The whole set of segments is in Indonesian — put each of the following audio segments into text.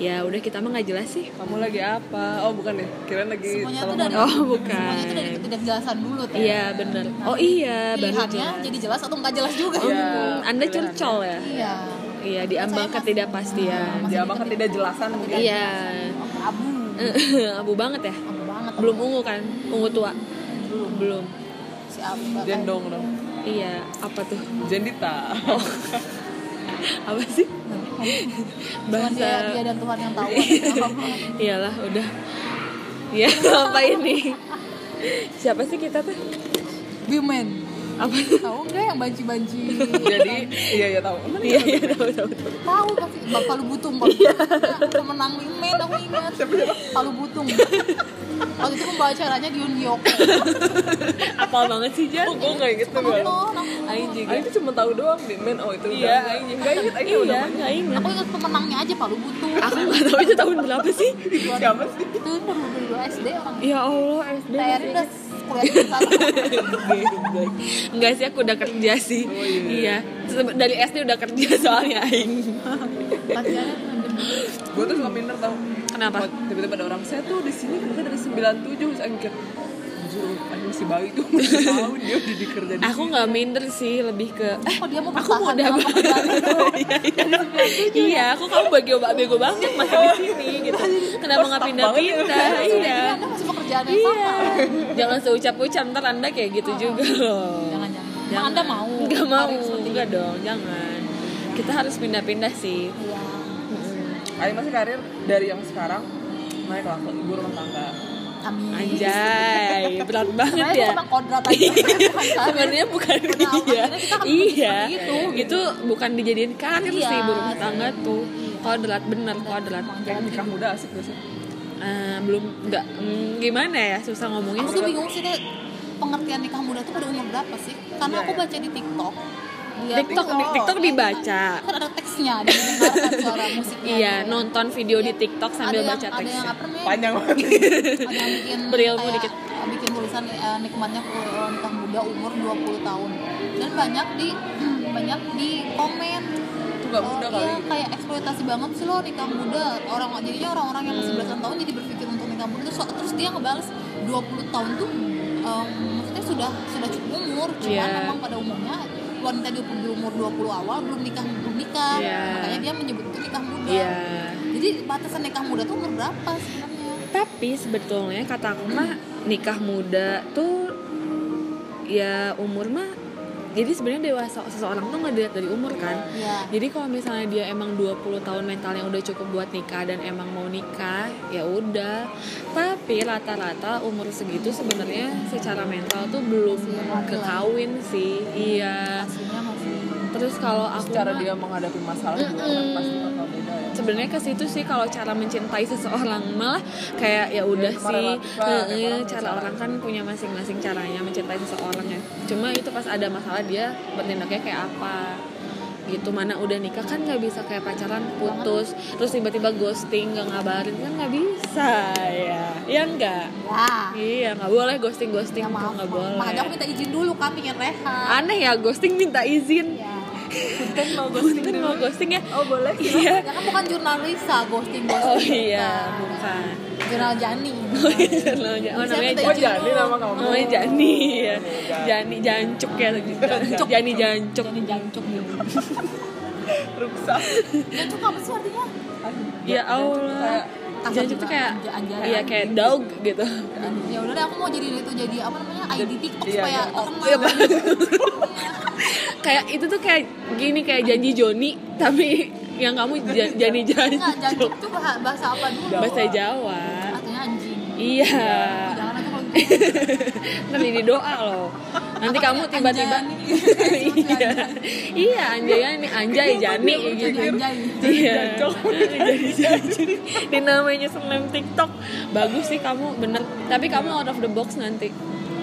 ya udah kita mah nggak jelas sih. Kamu lagi apa? Oh bukan ya kira lagi semuanya tuh telepon. dari Oh, bukan. semuanya tuh dari ketidakjelasan dulu teh. Iya bener. Oh iya baru pilihannya jelas. jadi jelas atau nggak jelas juga? Iya. Hmm, anda curcol ya? Iya. Iya diambang ketidakpastian. Masih dia bakal ketid- tidak jelasan mungkin. Iya. Abu. Abu banget ya? Abu banget. Belum ungu kan? Ungu tua? Belum. Belum. Si abu jendong dong iya apa tuh? Jendita apa sih Cuman dia, bahasa dia dan Tuhan yang tahu. Iyalah udah. Ya apa ini? Siapa sih kita tuh? Bimen. Apa? Tahu nggak yang banci-banci? Jadi iya iya tahu. Iya iya tahu tahu tahu. Tahu pasti. Bapak lu butung palu butung pemenang Bimen aku ingat. Palu butung waktu itu pembawa acaranya Giun Gyoko apal banget sih Jan. Oh gue nggak inget tuh Aing juga. Aing tuh cuma tahu doang di men. Oh itu iya udah. Aing nggak inget Aing udah iya nggak ingat aku ingat pemenangnya aja palu butung aku nggak tahu itu tahun berapa sih. Siapa sih? Itu dulu dulu SD orang. Ya Allah SD TRI udah di Enggak sih aku udah kerja sih. Oh, iya. iya. Dari SD udah kerja soalnya Aing. Latihannya gue tuh suka minder tau. Kenapa? Tiba-tiba ada orang saya tuh di sini kerja dari 97 terus Aing mikir "Anjir, Aing masih bayi tuh masih tahu dia udah dikerja di aku nggak minder sih lebih ke eh kok dia mau aku mau dapat iya iya. Iya aku kamu bagi obat bego banget masih di sini gitu. Kenapa nggak pindah-pindah banget iya. Anda masih pekerjaan yang iya. Sama jangan seucap-ucap ntar anda kayak gitu juga loh. jangan jangan. Anda mau? Nggak mau enggak dong jangan. Kita harus pindah-pindah sih. Iya. Aing masih karir dari yang sekarang naik lah ke ibu rumah tangga Amin. anjay berat banget Sebenarnya ya itu cuma kodrat aja. sebenarnya bukan iya akhirnya kita akan iya seperti itu, itu bukan dijadiin karir Iya. sih ibu rumah tangga tuh kodrat bener kodrat kayak nikah muda asik gak sih Eh, belum nggak mm, gimana ya susah ngomongnya Aku tuh bingung sih Teh, pengertian nikah muda tuh pada umur berapa sih? Karena Iya, aku iya. baca di TikTok. Dia TikTok di TikTok dibaca kan ada teksnya, ada suara musiknya. iya gitu ya. nonton video di TikTok sambil ada yang, baca Ada yang teksnya apa namanya? panjang banget Ada yang bikin Berilmu kayak, dikit. bikin tulisan eh, nikmatnya nikah muda umur 20 tahun. Dan banyak di banyak di komen itu gak muda Oh, kali iya, kayak eksploitasi banget sih lo nikah muda orang jadinya orang-orang yang masih belasan tahun jadi berpikir untuk nikah muda terus, terus dia ngebales 20 tahun tuh em, maksudnya sudah sudah cukup umur cuman Iya. memang pada umumnya wanita di, di umur 20 awal belum nikah belum nikah. Iya. makanya dia menyebut itu nikah muda. Iya. Jadi batasan nikah muda tuh umur berapa sebenarnya? Tapi sebetulnya kata aku mah nikah muda tuh ya umur mah jadi sebenarnya dewasa seseorang tuh nggak dilihat dari umur kan ya Jadi kalau misalnya dia emang 20 tahun mentalnya udah cukup buat nikah dan emang mau nikah, ya udah. Tapi rata-rata umur segitu sebenarnya secara mental tuh belum Masih kekawin sih. Iya. masih Terus kalau aku cara mah- dia menghadapi masalah juga kan pasti sebenarnya ke situ sih kalau cara mencintai seseorang malah kayak ya udah Ya, sih. eh, cara orang kan punya masing-masing caranya mencintai seseorang ya. Cuma itu pas ada masalah dia bertindaknya kayak apa gitu. Mana udah nikah kan nggak bisa kayak pacaran putus. Terus tiba-tiba ghosting nggak ngabarin kan nggak bisa ya. Ya enggak ya iya nggak boleh ghosting ghosting ya maaf. Nggak boleh. Makanya aku minta izin dulu kami ingin rehat. Aneh ya ghosting minta izin. Ya Punten mau ghosting Punten mau ghosting ya? Oh boleh. Iya. Ya kan bukan jurnalisa ghosting ghosting oh iya bukan. jurnal Jani. Oh iya, oh, Bisa namanya minta oh dulu. nama kamu. Namanya Jani ya. Jani Jancuk ya Jani Jancuk. Jani jancuk gitu ruksa jancuk apa sih artinya? Ya Allah. Kasar tuh juga, kayak anjay. iya kayak dog gitu. ya udah deh aku mau jadi itu jadi apa namanya ID TikTok Iya, supaya iya. terkenal Iya, kayak itu tuh kayak gini kayak janji Joni tapi yang kamu ja- Jani Enggak, Jancuk. jancuk tuh bah- bahasa apa dulu Bahasa Jawa. artinya anjing Iya. jangan aja kalau gitu Nanti di doa loh. Nanti Apa kamu tiba-tiba iya. Iya, Anjay ini Anjay Jani gitu. anjay Iya. Jadi namanya selem TikTok. Bagus sih kamu bener. Tapi kamu out of the box nanti.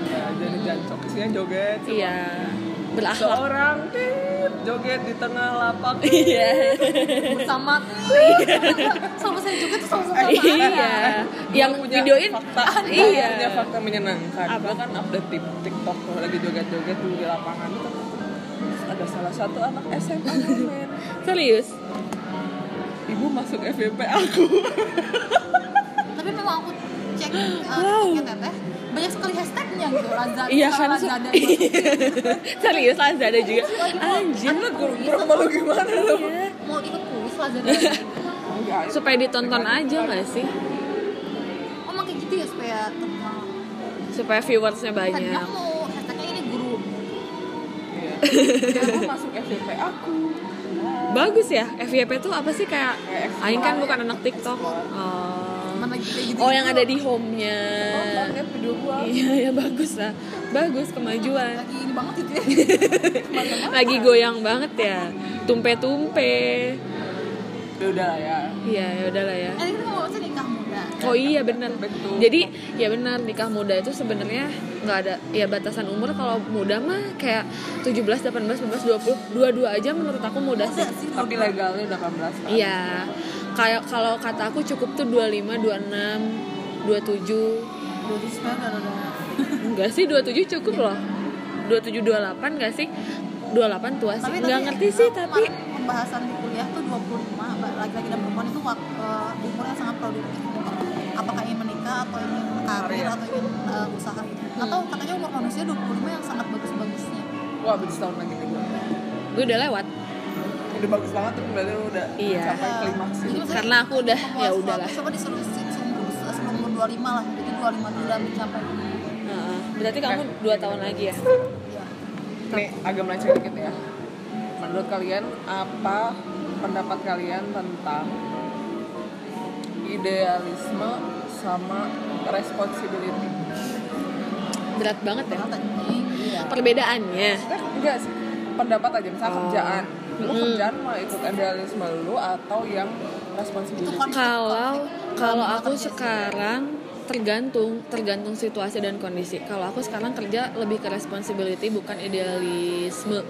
ya jadi jancok isinya joget Iya. Berakhlak. seorang joget di tengah lapak Iya. bersama sama saya juga tuh sama-sama Iya. Yang punya videoin fakta Iya. punya fakta menyenangkan Apa? Kan update di TikTok kalau lagi joget-joget di lapangan itu terus ada salah satu anak SMA men serius. ibu masuk FYP aku tapi memang aku cek uh, Wow. teh banyak sekali hashtagnya gitu Lazada Iya kan? Lazada itu. Serius Lazada juga. Anjir. Kurang malu gimana lu Iya. mau ikut kuis Lazada Supaya ditonton aja gak sih? oh emang kayak gitu ya supaya terkenal Supaya viewersnya banyak. aku mau hashtagnya ini guru Iya. Masuk FYP aku Bagus ya. FYP tuh apa sih kayak. Aing kan bukan anak TikTok. Oh. Gitu Oh yang ada di home-nya. oh banget video gua Iya ya bagus lah. Bagus kemajuan. lagi ini banget itu ya Lagi goyang banget ya. Tumpe-tumpe. ya udah lah ya Iya ya udahlah ya. eh kita mau bahas nikah muda Oh iya benar. Betul. Jadi ya benar nikah muda itu sebenarnya nggak ada ya batasan umur kalau muda mah kayak 17, 18, 19, 20, dua-dua aja menurut aku muda sih. Udah tapi legalnya 18 kan Iya. Kayak kalau kata aku cukup tuh 25, 26, 27. dua di sebenarnya udah udah Enggak sih 27 cukup loh. 27 28 enggak sih? 28 tua sih. Enggak ngerti sih aku tapi pembahasan di kuliah tuh 25 ba- laki-laki dan perempuan itu wak- eh, umur yang sangat produktif apakah ingin menikah atau ingin karir atau ingin eh, usaha gitu atau katanya umur manusia 25 yang sangat bagus-bagusnya wah habis setahun lagi gua gue udah lewat. Udah bagus banget tuh berarti udah Iya. sampai klimaks Karena aku udah ya sesuatu, udahlah. coba disuruh sebelum umur 25 lah jadi 25 itu udah mencapai Heeh. berarti kamu 2 tahun lagi ya? ya. nih agak melenceng dikit ya menurut kalian apa pendapat kalian tentang idealisme sama responsibility Berat banget ya. Perbedaannya. Eh, enggak sih pendapat aja misalnya Oh. kerjaan lu Mm. kerjaan mah ikut idealisme lu atau yang responsibility Itu kan- Kalau kalau aku sekarang tergantung tergantung situasi dan kondisi. Kalau aku sekarang kerja lebih ke responsibility bukan idealisme.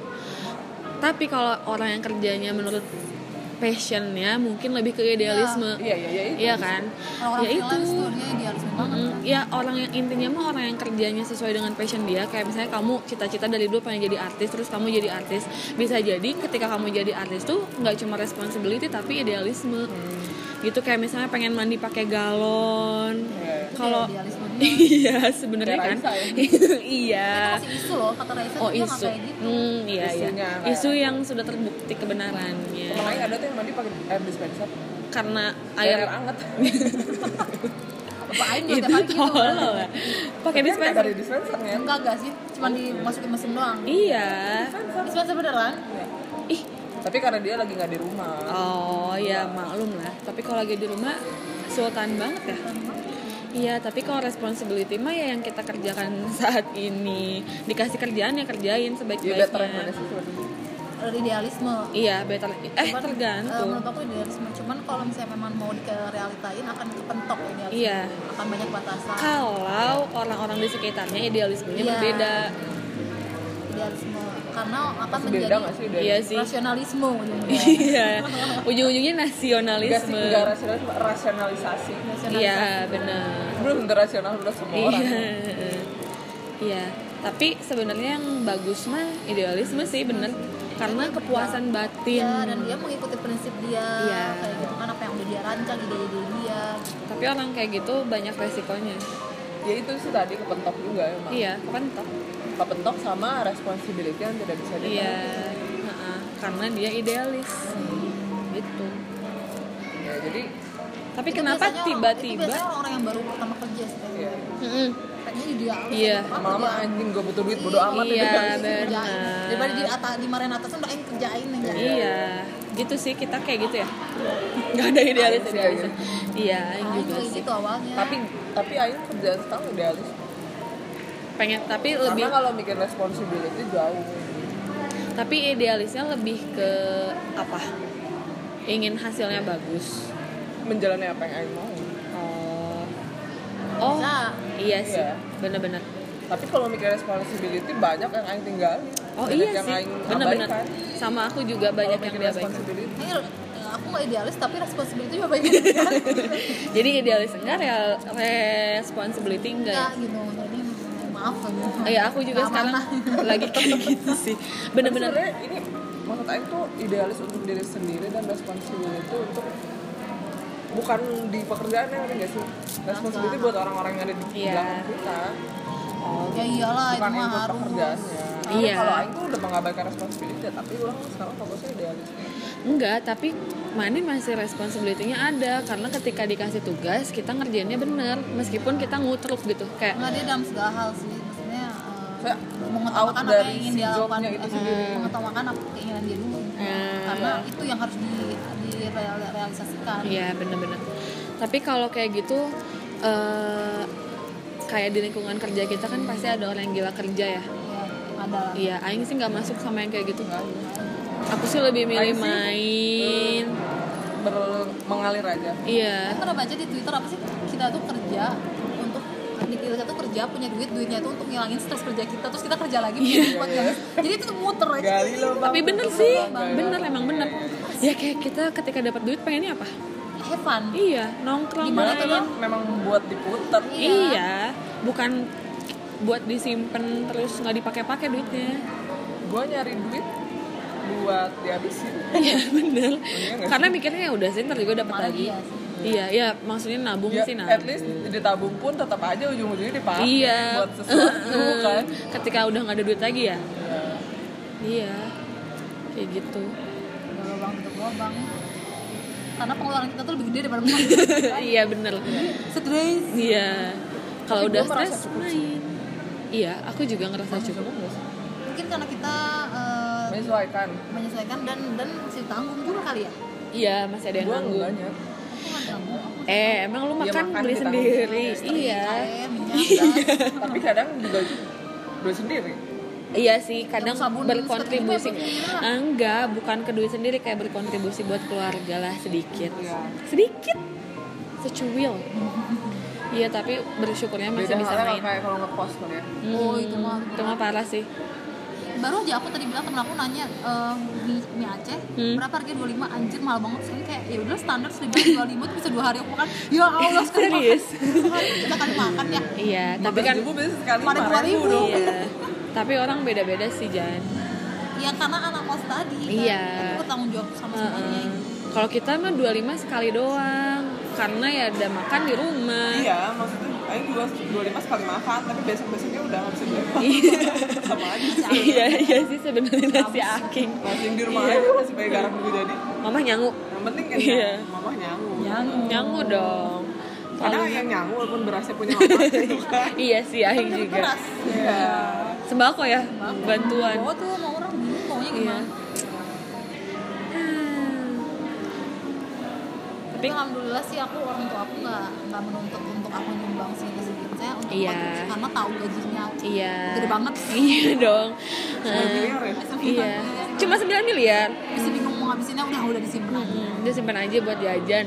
Tapi kalau orang yang kerjanya menurut passionnya mungkin lebih ke idealisme. iya iya iya. Iya kan? orang Ya itu. tuh dia idealisme banget Mm, ya orang yang intinya mah orang yang kerjanya sesuai dengan passion dia kayak misalnya kamu cita-cita dari dulu pengen jadi artis terus kamu jadi artis bisa jadi ketika kamu jadi artis tuh nggak cuma responsibility tapi idealisme gitu kayak misalnya pengen mandi pakai galon. Iya. kalau ya iya sebenarnya kan. Ya. iya. Itu masih isu loh kata Raisa oh isu. gitu. Hmm, iya iya. Isunya isu yang sudah terbukti kebenarannya. Aing ada tuh yang mandi pakai air dispenser. Karena air, air anget juga itu gitu tolol pakai kan nggak dispenser. dari dispensernya enggak enggak sih. Cuma dimasukin mesin doang. Iya. Dispenser. Beneran? Ih tapi karena dia lagi nggak di rumah Oh ya maklum lah. Tapi kalau lagi di rumah sultan banget ya. Iya, tapi kalau responsibility mah ya yang kita kerjakan saat ini dikasih kerjaan ya kerjain ya better yang mana sebaik-baiknya. sih sebenarnya? Ada idealisme Iya, better. Eh, Cuman, tergantung. menurut aku idealisme cuman kalau misalnya memang mau direalitain akan kepentok idealisme Iya. akan banyak batasan Kalau orang-orang di sekitarnya idealismenya Iya. berbeda. idealisme karena akan Masih menjadi beda nggak sih dari Iya sih. rasionalisme ujung-ujungnya. Iya. Ujung-ujungnya nasionalisme. enggak rasionalisme, rasionalisasi. Rasionalisasi. Iya, benar. Belum tentu rasional udah semua orang. Iya. Iya, tapi sebenarnya yang bagus mah idealisme sih bener karena kepuasan batin. Iya, dan dia mengikuti prinsip dia Iya. kayak gitu kan apa yang udah dia rancang ide-ide dia Tapi orang kayak gitu banyak resikonya. Ya itu sih tadi kepentok juga emang. Iya, kepentok. Kepentok sama responsibility yang tidak bisa ditolak. Iya, heeh, karena dia idealis. Gitu. Ya, jadi Tapi Itu kenapa biasanya orang- itu tiba-tiba? biasanya orang-orang yang baru pertama kerja ya, gitu. Mm-mm. kayaknya idealis Iya. lama-lama kerjaan. anjing gue butuh duit bodo amat Iya, kan. bener. kerjain daripada di atas dimarahin atas udah yang kerjain aja Iya, gitu sih kita kayak gitu ya. Gak ada idealis idealis. Iya, Aing juga sih. gitu awalnya Tapi tapi Aing kerjaan sekarang idealis. Pengen tapi lebih Karena kalau mikir responsibility jauh. tapi idealisnya lebih ke apa? Ingin hasilnya bagus. Menjalani apa yang Aing mau. Oh. Oh, Bisa. iya sih. Iya. Bener-bener. Tapi kalau mikir responsibility banyak yang Aing tinggalin. Oh Banyak iya yang sih. Bener-bener. Sama aku juga banyak yang mikir diabaikan. eh, aku nggak idealis tapi responsibility juga banyak Jadi idealis enggak, real responsibility enggak. ya? enggak gitu jadi maaf aja Iya, aku juga sekarang lagi kayak gitu sih. Bener-bener. Ini maksud Aing tuh idealis untuk diri sendiri dan responsibility itu untuk bukan di pekerjaan ya nggak sih responsibility buat orang-orang yang ada di Iya. belakang kita oh ya iyalah itu bukan mah harus pekerjaannya Iya. kalau tuh udah mengabaikan responsibility tapi orang sekarang fokusnya idealis enggak tapi mana masih responsibility-nya ada karena ketika dikasih tugas kita ngerjainnya bener meskipun kita ngutruk gitu kayak nggak dia dalam segala hal sih maksudnya eh, Saya mengutamakan out apa dari yang ingin si dia lakukan jobnya itu sendiri. mengutamakan apa keinginan dia dulu Hmm. karena itu yang harus di direalisasikan Iya bener-bener. Tapi kalau kayak gitu, eh kayak di lingkungan kerja kita kan pasti ada orang yang gila kerja ya. ya ada lah Iya, Aing sih nggak masuk sama yang kayak gitu. Aku sih lebih milih main. Ber- mengalir aja Iya. Aku pernah baca di Twitter apa sih kita tuh kerja untuk di kita tuh kerja punya duit duitnya itu untuk ngilangin stres kerja kita terus kita kerja lagi punya duit buat ngilangin. jadi itu tuh muter aja gali bang Tapi bener sih, bener emang bener. Ya kayak kita ketika dapat duit pengennya apa? have fun Iya, nongkrong Gimana tuh, main. memang, memang buat diputer Iya. Iya, bukan buat disimpan terus nggak dipakai-pakai duitnya. gue nyari duit buat dihabisin Iya bener. Iya nggak Karena mikirnya ya udah sih ntar juga dapat lagi. iya. Iya, iya maksudnya nabung ya, sih at nabung. least ditabung pun tetap aja ujung-ujungnya dipakai Iya. buat sesuatu kan Ketika udah nggak ada duit lagi ya. Iya. Kayak gitu. lubang tutup lubang karena pengeluaran kita tuh lebih gede daripada pengeluaran iya bener. stres Iya. Kalau udah gua merasa stres cukup main. Iya, aku juga ngerasa cukup. mungkin karena kita menyesuaikan menyesuaikan dan dan masih tanggung juga kali ya Iya, masih ada yang nanggung. banyak tanggung aku Eh, emang lu Iya, makan makan beli sendiri? Iya. air, minyak gas. tapi kadang juga beli sendiri Iya sih, kadang sabun berkontribusi. ya, Enggak, bukan ke duit sendiri kayak berkontribusi buat keluarga lah sedikit. Iya. Sedikit. Secuil. Iya, tapi bersyukurnya masih beda bisa main. kayak kalau ngekos kali ya Oh, itu mah. Itu mah parah sih. Baru aja aku tadi bilang temen aku nanya eh, mie, mie Aceh Hmm. berapa harganya 25 anjir mahal banget ini kayak ya udah standar sudah bilang 25 tuh bisa dua hari aku makan ya Allah sekali Serius? makan tiga kali makan ya Iya, tapi kan ribu biasanya sekali Kemarin lima ribu 2000. dong iya. Tapi orang beda-beda sih, Jan. ya karena anak kos tadi kan Iya. aku bertanggung jawab sama semuanya Heeh. Kalau kita mah 25 sekali doang. Karena ya ada makan di rumah. iya maksudnya Aing juga 25 sekali makan tapi besok-besoknya udah nggak bisa beli Iya. sama aja iya, iya sih sebenarnya nasi aking. nasi di rumah Iya. aja masih pakai garam juga jadi Mama nyangu. yang penting kan Iya. mama nyangu Nyangu dong. kadang Soalnya- yang nyangu walaupun berasnya punya mama gitu kan iya sih Aing juga. beras iya Sembako ya, bantuan. bawa tuh mau orang bingung maunya Iya. gimana Tapi alhamdulillah sih aku orang tua aku nggak nggak menuntut untuk aku nyumbang sih ke segitu saya untuk Iya. karena tahu gajinya iya. gede banget Iya dong. Miliar ya iya. Cuma 9 miliar. bisa bingung mau ngabisinnya udah udah disimpan aja Hmm, dia simpan aja buat jajan,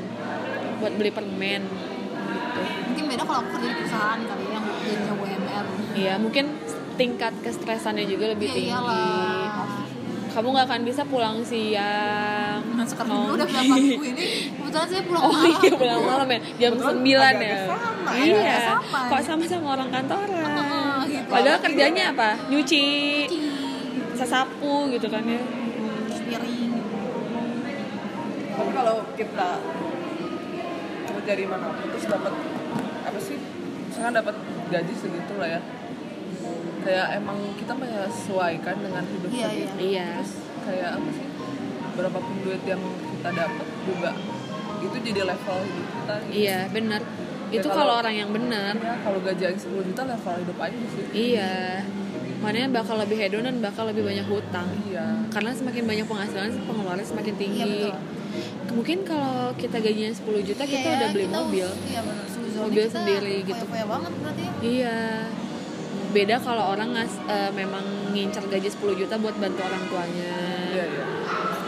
buat beli permen. Gitu. mungkin beda kalau aku kerja di perusahaan kali ya yang gajinya UMR Iya, mungkin tingkat kestresannya juga lebih Iya tinggi. iyalah Kamu nggak akan bisa pulang siang. Nah, sekarang Mau- juga udah berapa minggu ini kebetulan saya pulang Oh malam iya pulang malam ya jam Kebetulan 9 ya. sama ya. Iya. Agak sama. Kok sama-sama orang kantoran. Heeh, gitu. Padahal kerjanya apa? Nyuci, Cuci, sasapu gitu kan ya. piring tapi kalau kita kerja di mana terus dapat apa sih misalkan dapat gaji segitu lah ya kayak emang kita menyesuaikan dengan hidup Iya, segitu iya. terus kayak apa sih berapapun duit yang kita dapat juga itu jadi level hidup kita gitu. Iya, benar. Ya, Itu kalau- kalau orang yang benar. Ya, kalau gaji yang 10 juta level hidup aja sih Iya. Makanya bakal lebih hedon dan bakal lebih banyak hutang. iya Karena semakin banyak penghasilan, pengeluaran semakin tinggi. Iya, Mungkin kalau kita gajinya 10 juta, kita Iya, udah beli kita mobil. iya Mobil kita sendiri gitu. banget berarti ya Iya. Beda kalau orang ngas, eh, memang ngincar gaji 10 juta buat bantu orang tuanya. iya iya.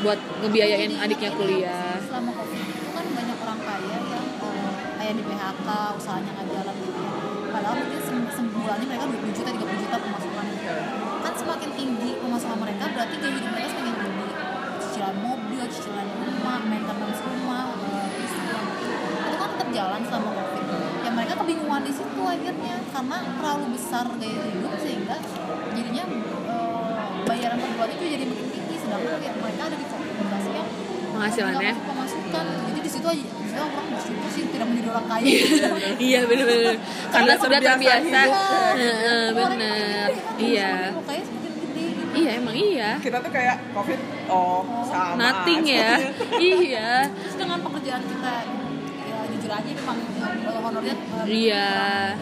Buat ngebiayain Jadi adiknya kuliah. selama covid itu kan banyak orang kaya yang eh, kayak di PHK usahanya nggak jalan gitu ya. Padahal mungkin sem- sebulannya mereka 20 juta 30 juta pemasukannya kan semakin tinggi pemasukan mereka berarti gaya hidup mereka semakin tinggi. Cicilan mobil cicilan rumah maintenance rumah eh, listrik itu kan tetap jalan selama covid ya mereka kebingungan di situ akhirnya karena terlalu besar gaya hidup sehingga jadinya eh, bayaran per bulan itu jadi makin tinggi sedangkan ya, mereka ada di komunitas yang penghasilannya. masuk pemasukan. Jadi di situ aja di situ orang bersyukur sih tidak menjadi orang kaya. Iya bener-bener karena sudah terbiasa. Heeh, bener. iya. gitu. iya emang iya. Kita tuh kayak covid oh sama nothing aja. ya iya. Terus dengan pekerjaan kita aja memang ya, honornya iya.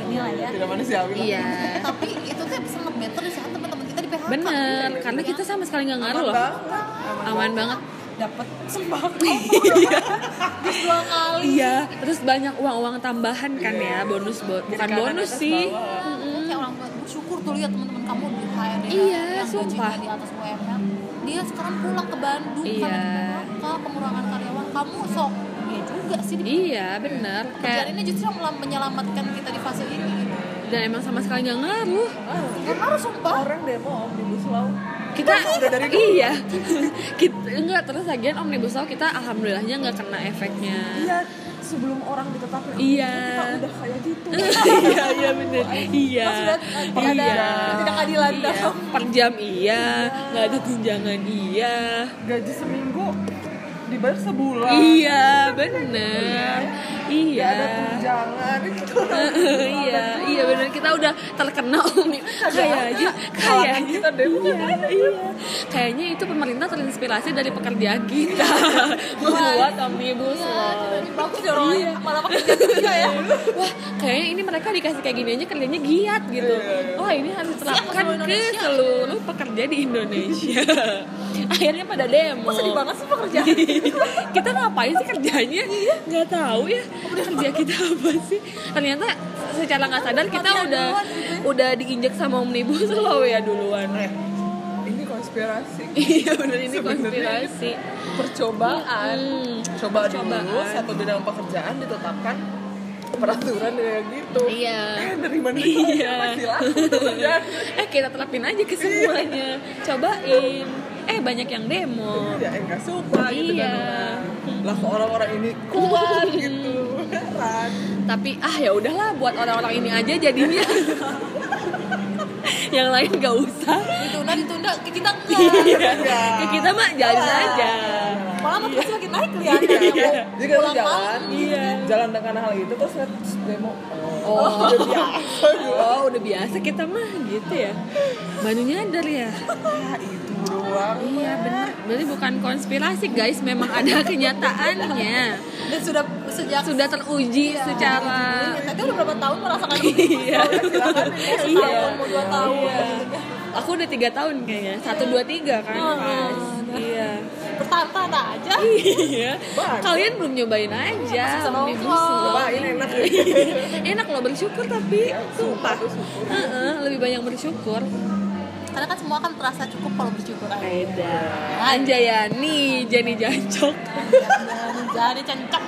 ini lah ya. Tidak manusiawi iya. Tapi itu tuh sangat better di saat teman-teman kita di PHK bener karena kita sama sekali nggak ngaruh loh. banget. Aman banget. Dapat sembako. Terus dua kali. Iya terus banyak uang-uang tambahan kan ya bonus bo- bukan bonus sih. Kan kayak orang bersyukur tuh lihat teman-teman kamu di HRD Iya, yang sumpah. di atas UMR dia sekarang pulang ke Bandung Iya. karena PHK pengurangan karyawan kamu sok ya juga sih. Di iya kerjaan kayak ini justru menyelamatkan kita di fase ini. Dan emang sama sekali nggak ngaruh. Nggak harus sumpah. Orang demo omnibus law. Kita Udah dari dulu. iya. Kita enggak terus lagian omnibus law kita alhamdulillahnya nggak kena efeknya. Iya sebelum orang ditetapkan Iya. kita udah kayak gitu. Iya iya bener. Iya. iya. ketidakadilan iya. dalam. per jam iya nggak ada tunjangan iya. Gaji seminggu dibayar sebulan. Iya bener Nggak ada iya tunjangan itu iya iya benar kita udah terkena omni kayaknya kayaknya. Kita demo iya iya. Kayaknya itu pemerintah terinspirasi dari pekerjaan kita. Membuat omnibus law bagus orangnya malah pakai juga ya. Wah kayaknya ini mereka dikasih kayak gini aja kerjanya giat gitu. Wah ini harus diterapkan seluruh ke seluruh pekerja di Indonesia. Akhirnya pada demo. Sedih banget sih pekerjaan? Kita ngapain sih kerjanya? Nggak tahu ya kerja kita apa sih? Ternyata secara nggak sadar kita udah gitu udah diinjek sama omnibus law ya duluan. Eh, ini konspirasi. Iya benar ini konspirasi. percobaan. Hmm, coba percobaan. dulu satu bidang pekerjaan ditetapkan peraturan kayak gitu. Iya. Eh dari mana? Iya. masih laku pekerjaan eh kita terapin aja ke semuanya. Cobain. Eh banyak yang demo. Ya eh nggak suka gitu Iya. kan lah kok orang-orang ini kuat gitu. Heran. Tapi ah ya udahlah buat orang-orang ini aja jadinya. Yang lain gak usah. Ditunda ditunda ke kita enggak Iya. ke kita mah jalan aja malah makin semakin naik kelihatannya. Iya. jadi kalau Pulang jalan malam. Iya. jalan dengan hal itu terus lihat demo. Oh. udah biasa. Oh udah biasa kita mah gitu ya. Baru nyadar ya. Ah itu doang. Iya benar berarti bukan konspirasi guys. Memang ada kenyataannya. Dan sudah sejak sudah teruji Iya. secara Tadi udah berapa tahun merasakan iya. Iya. dua tahun. Iya. gitu aku udah tiga tahun kayaknya. Satu dua tiga kan Oh, pas. Iya bertahan-tahan aja. Iya. Kalian belum nyobain aja. Masih omnibus cobain enak. Enak loh bersyukur tapi. Sumpah. Lebih banyak bersyukur karena kan semua kan terasa cukup kalau bersyukur aja. Anjayani Jenny Jancok. Jadi cencok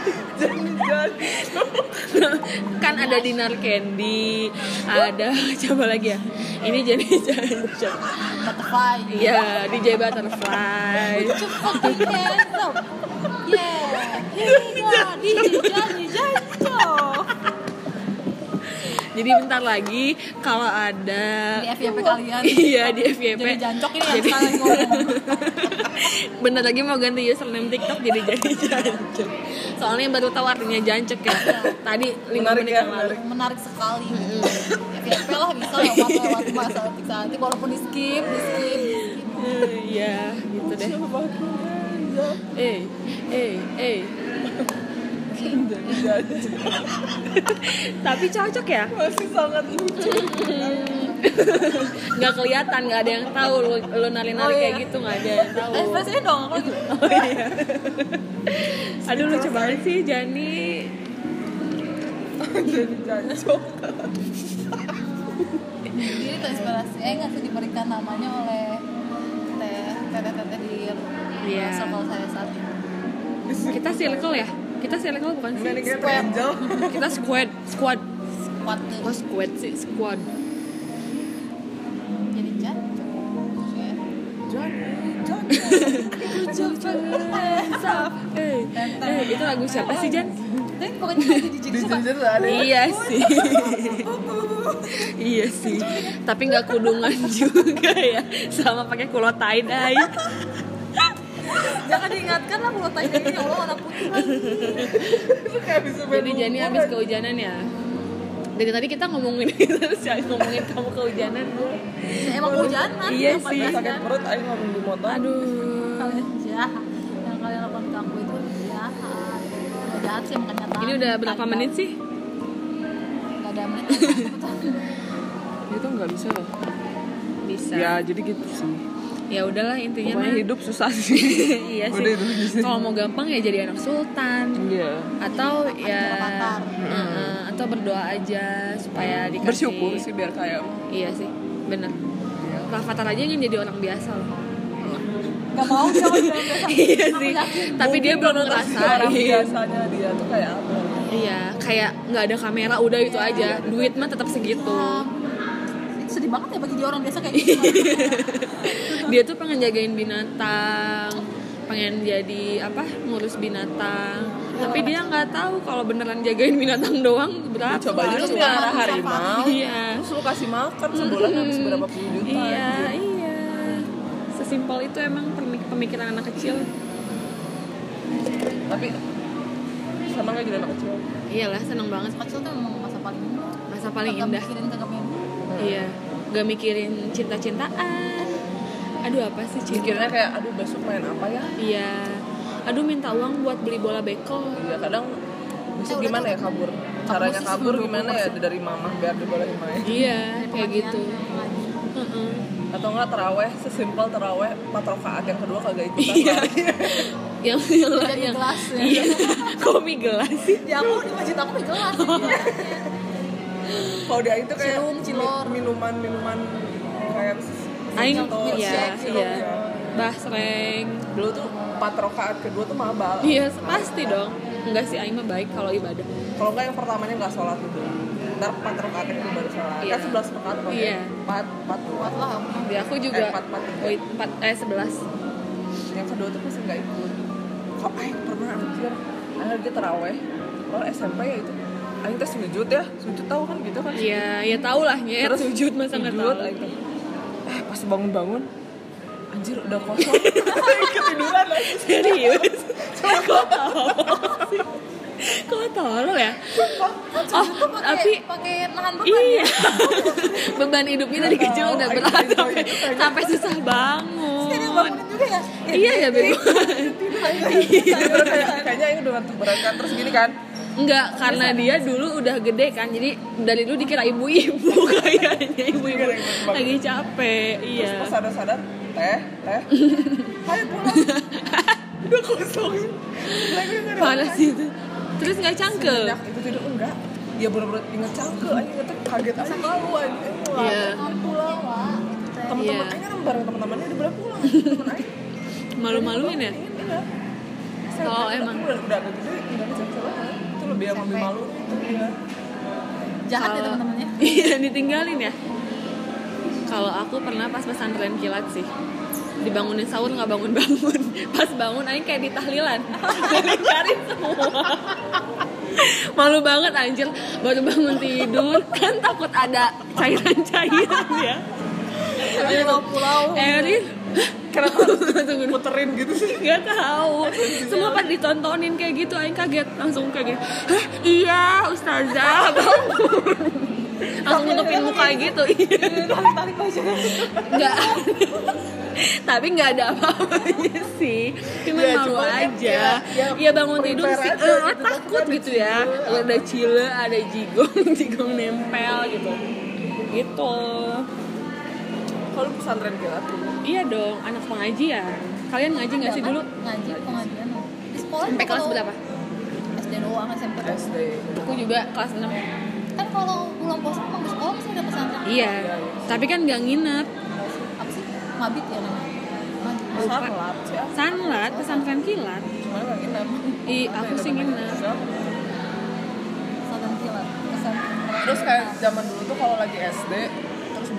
kan ada Dinar Candy ada coba lagi ya? Ini Jenny Jancok. Butterfly. Iya, DJ Butterfly. handsome yeah iya jadi jancok Jadi bentar lagi kalau ada di FYP kalian. Iya di FYP jadi jancok ini yang Jadi- sekarang ngomong Bentar lagi mau ganti username TikTok jadi jadi jancok. Soalnya baru tahu artinya jancok ya. Tadi 5 Menarik menit ya, yang lalu. menarik. Sekali. FYP lah bisa lewat lewat bisa nanti walaupun di skip di skip di skip. Eh, Iya gitu deh. Eh, eh, eh Tapi cocok ya masih sangat lucu nggak kelihatan nggak ada yang tahu lu, lu nari-nari Oh, kayak iya. gitu nggak ada yang tahu eh ekspresinya dong aku gitu Oh, iya. aduh lucu banget sih Jani jadi jancok Ini terinspirasi, eh nggak sih diberikan namanya oleh teh tete tete di Iya. circle saya saat ini. kita circle ya kita circle bukan ini sih angel. Kita squad squad. Kuat kok squad sih squad. Jadi. Ya. eh eh itu lagu siapa sih Jan Tapi pokoknya di ada. Iya sih. Iya sih. Tapi nggak kudungan juga ya. Sama pakai kulo tie dye jangan diingatkan lah kalau tanya ini ya Allah anak putih lagi Jadi Jani habis kehujanan ya. Dari tadi kita ngomongin terus ya ngomongin kamu kehujanan. Ya, emang hujanan Iya yang sih. sakit perut ayo ngomong di motor Aduh. kalian jahat yang kalian lakukan ke aku itu jahat Nggak jahat sih makanya Ini udah berapa menit sih? Gak ada menit itu nggak bisa loh Bisa. ya jadi gitu sih Ya udahlah intinya pokoknya mah. hidup susah sih iya sih. Kalau mau gampang ya jadi anak sultan iya atau ya. Heeh, atau berdoa aja supaya dikasih bersyukur sih biar kayak Iya sih, bener. Rafathar aja ingin jadi orang biasa loh. Gak mau dia orang biasa iya Aku sih. yakin. Tapi dia belum Mungkin orang ngerasain. biasanya dia tuh kayak apa Iya, kayak nggak ada kamera udah itu aja. Duit mah tetap segitu. sedih banget ya bagi dia orang biasa kayak gitu Dia tuh pengen jagain binatang, pengen jadi apa ngurus binatang. Tapi dia nggak tahu kalau beneran jagain binatang doang berapa. coba aja Lu pelihara harimau Iya. terus lu kasih makan sebulan habis berapa puluh juta Iya, gitu. iya. Sesimpel itu emang pemik- pemikiran anak kecil. tapi sama nggak jadi anak kecil Iyalah, seneng banget. kecil tuh emang masa paling indah Masa paling Kagak indah. mikirin kagak Iya, gak mikirin cinta-cintaan. Aduh apa sih cinta? mikirnya kayak aduh besok main apa ya Iya. Aduh minta uang buat beli bola bekel. iya kadang besok Eh, gimana ya kabur caranya kabur 20%. gimana ya dari mama biar dibolehin main Iya, kayak gitu. Heeh. atau enggak teraweh sesimpel teraweh empat rakaat yang kedua kagak ikutan Iya. yang yang yang gelas ya. Iya. Kok mie gelas sih? Ya aku di masjid aku di gelas kalau dia itu kayak Cilung, cilor. minuman minuman kayak Aing atau iya, iya. ya. Basreng. dulu tuh empat rakaat kedua tuh mabal Iya, pasti dong. Enggak sih Aing mah baik kalau ibadah. kalau enggak yang pertamanya enggak sholat dulu ntar empat yang kedua baru sholat Iya. kan sebelas rakaat apa Iya. empat empat Kuat lah Di aku juga Eh, empat, empat. Wait, empat eh sebelas. yang kedua tuh pasti nggak ikut kok Aing pernah anjir Aing lagi teraweh kalau SMP ya itu Aing teh sujud ya sujud tahu kan gitu kan Iya, ya tau lah ya. Terus sujud masa nggak sujud, tahu. Aing teh, eh pas bangun-bangun anjir udah kosong ketiduran lah Serius? Kok sih? Kok tolol ya? Oh, tapi pakai nahan beban iya. ya Beban hidupnya dari kecil udah berat sampai sampai susah bangun. dia bangunin juga ya Iya ya, kayaknya Aing udah ngantuk berat kan terus gini kan Enggak, karena dia dulu udah gede kan. Jadi dari dulu dikira ibu-ibu kayaknya ibu-ibu lagi capek. terus Iya. pas sadar-sadar teh teh ayo pulang udah kosong lagi nggak ada Panas itu. Terus nggak cangkel. Semenjak itu tidur enggak dia bener-bener inget cangkel aja inget kaget aja malu aja Iya. Kan pulang lah gitu teh. temen-temen Iya. Aing kan bareng temen-temennya boleh pulang temen Malu-maluin ya? Iya. Oh, emang. udah udah gede enggak bisa lebih yang lebih malu. Dia jahat ya Kalau- teman-temannya. Iya, ditinggalin ya. Kalau aku pernah pas pesantren kilat sih. Dibangunin sahur nggak bangun bangun pas bangun aing kayak ditahlilan cari semua. Malu banget anjir. Baru bangun tidur kan takut ada cairan-cairan ya. Pulau-pulau. Erin kenapa harus puterin gitu sih. Nggak tahu. Semua pas ditontonin kayak gitu. Aing kaget. Langsung kayak gitu hah? Iya ustazah. Bangun langsung nutupin muka gitu. iya tarik baju nggak. Tapi nggak ada apa-apanya sih. Cuma Ya, malu cuma aja. ya, ya, ya bangun tidur sih. eh, gitu, takut gitu ya. cile. ada cile ada jigong jigong nempel gitu. Gitu kalau pesantren kilat iya dong anak pengajian. Kalian ngaji nggak sih dulu? Ngaji pengajian. Di sekolah sampai kelas berapa? SD doang SMP. SD aku juga kelas 6 kan kalau bulan puasa emang di sekolah masih ada pesantren. Iya tapi kan nggak nginep. Apa sih? Mabit ya namanya. Lupa. sanlat ah. sanlat pesantren kilat. Cuma nggak nginep. Ih, aku sih nginep. Pesantren kilat. Pesantren terus kayak zaman dulu tuh kalau lagi SD